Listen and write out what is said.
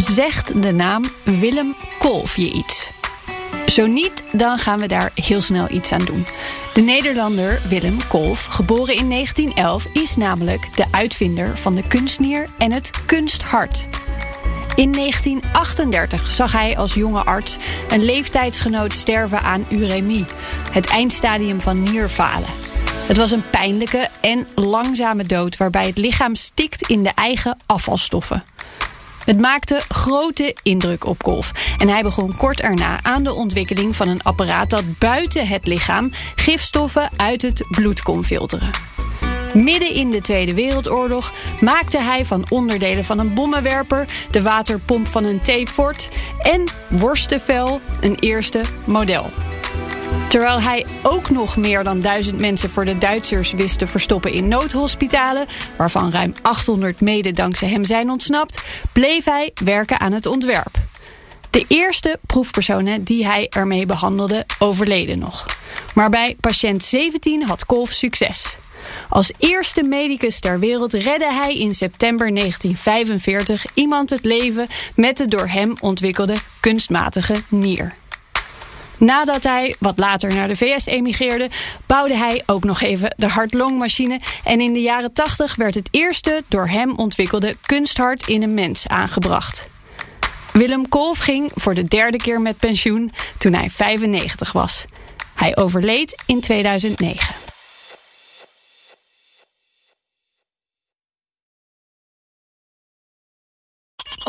Zegt de naam Willem Kolf je iets? Zo niet, dan gaan we daar heel snel iets aan doen. De Nederlander Willem Kolf, geboren in 1911, is namelijk de uitvinder van de kunstnier en het kunsthart. In 1938 zag hij als jonge arts een leeftijdsgenoot sterven aan uremie, het eindstadium van nierfalen. Het was een pijnlijke en langzame dood waarbij het lichaam stikt in de eigen afvalstoffen. Het maakte grote indruk op Kolf en hij begon kort erna aan de ontwikkeling van een apparaat dat buiten het lichaam gifstoffen uit het bloed kon filteren. Midden in de Tweede Wereldoorlog maakte hij van onderdelen van een bommenwerper, de waterpomp van een T-fort en worstenvel een eerste model. Terwijl hij ook nog meer dan duizend mensen voor de Duitsers wist te verstoppen in noodhospitalen, waarvan ruim 800 mede dankzij hem zijn ontsnapt, bleef hij werken aan het ontwerp. De eerste proefpersonen die hij ermee behandelde overleden nog. Maar bij patiënt 17 had Kolf succes. Als eerste medicus ter wereld redde hij in september 1945 iemand het leven met de door hem ontwikkelde kunstmatige nier. Nadat hij, wat later naar de VS emigreerde, bouwde hij ook nog even de hart-longmachine. En in de jaren 80 werd het eerste door hem ontwikkelde kunsthart in een mens aangebracht. Willem Kolf ging voor de derde keer met pensioen toen hij 95 was. Hij overleed in 2009.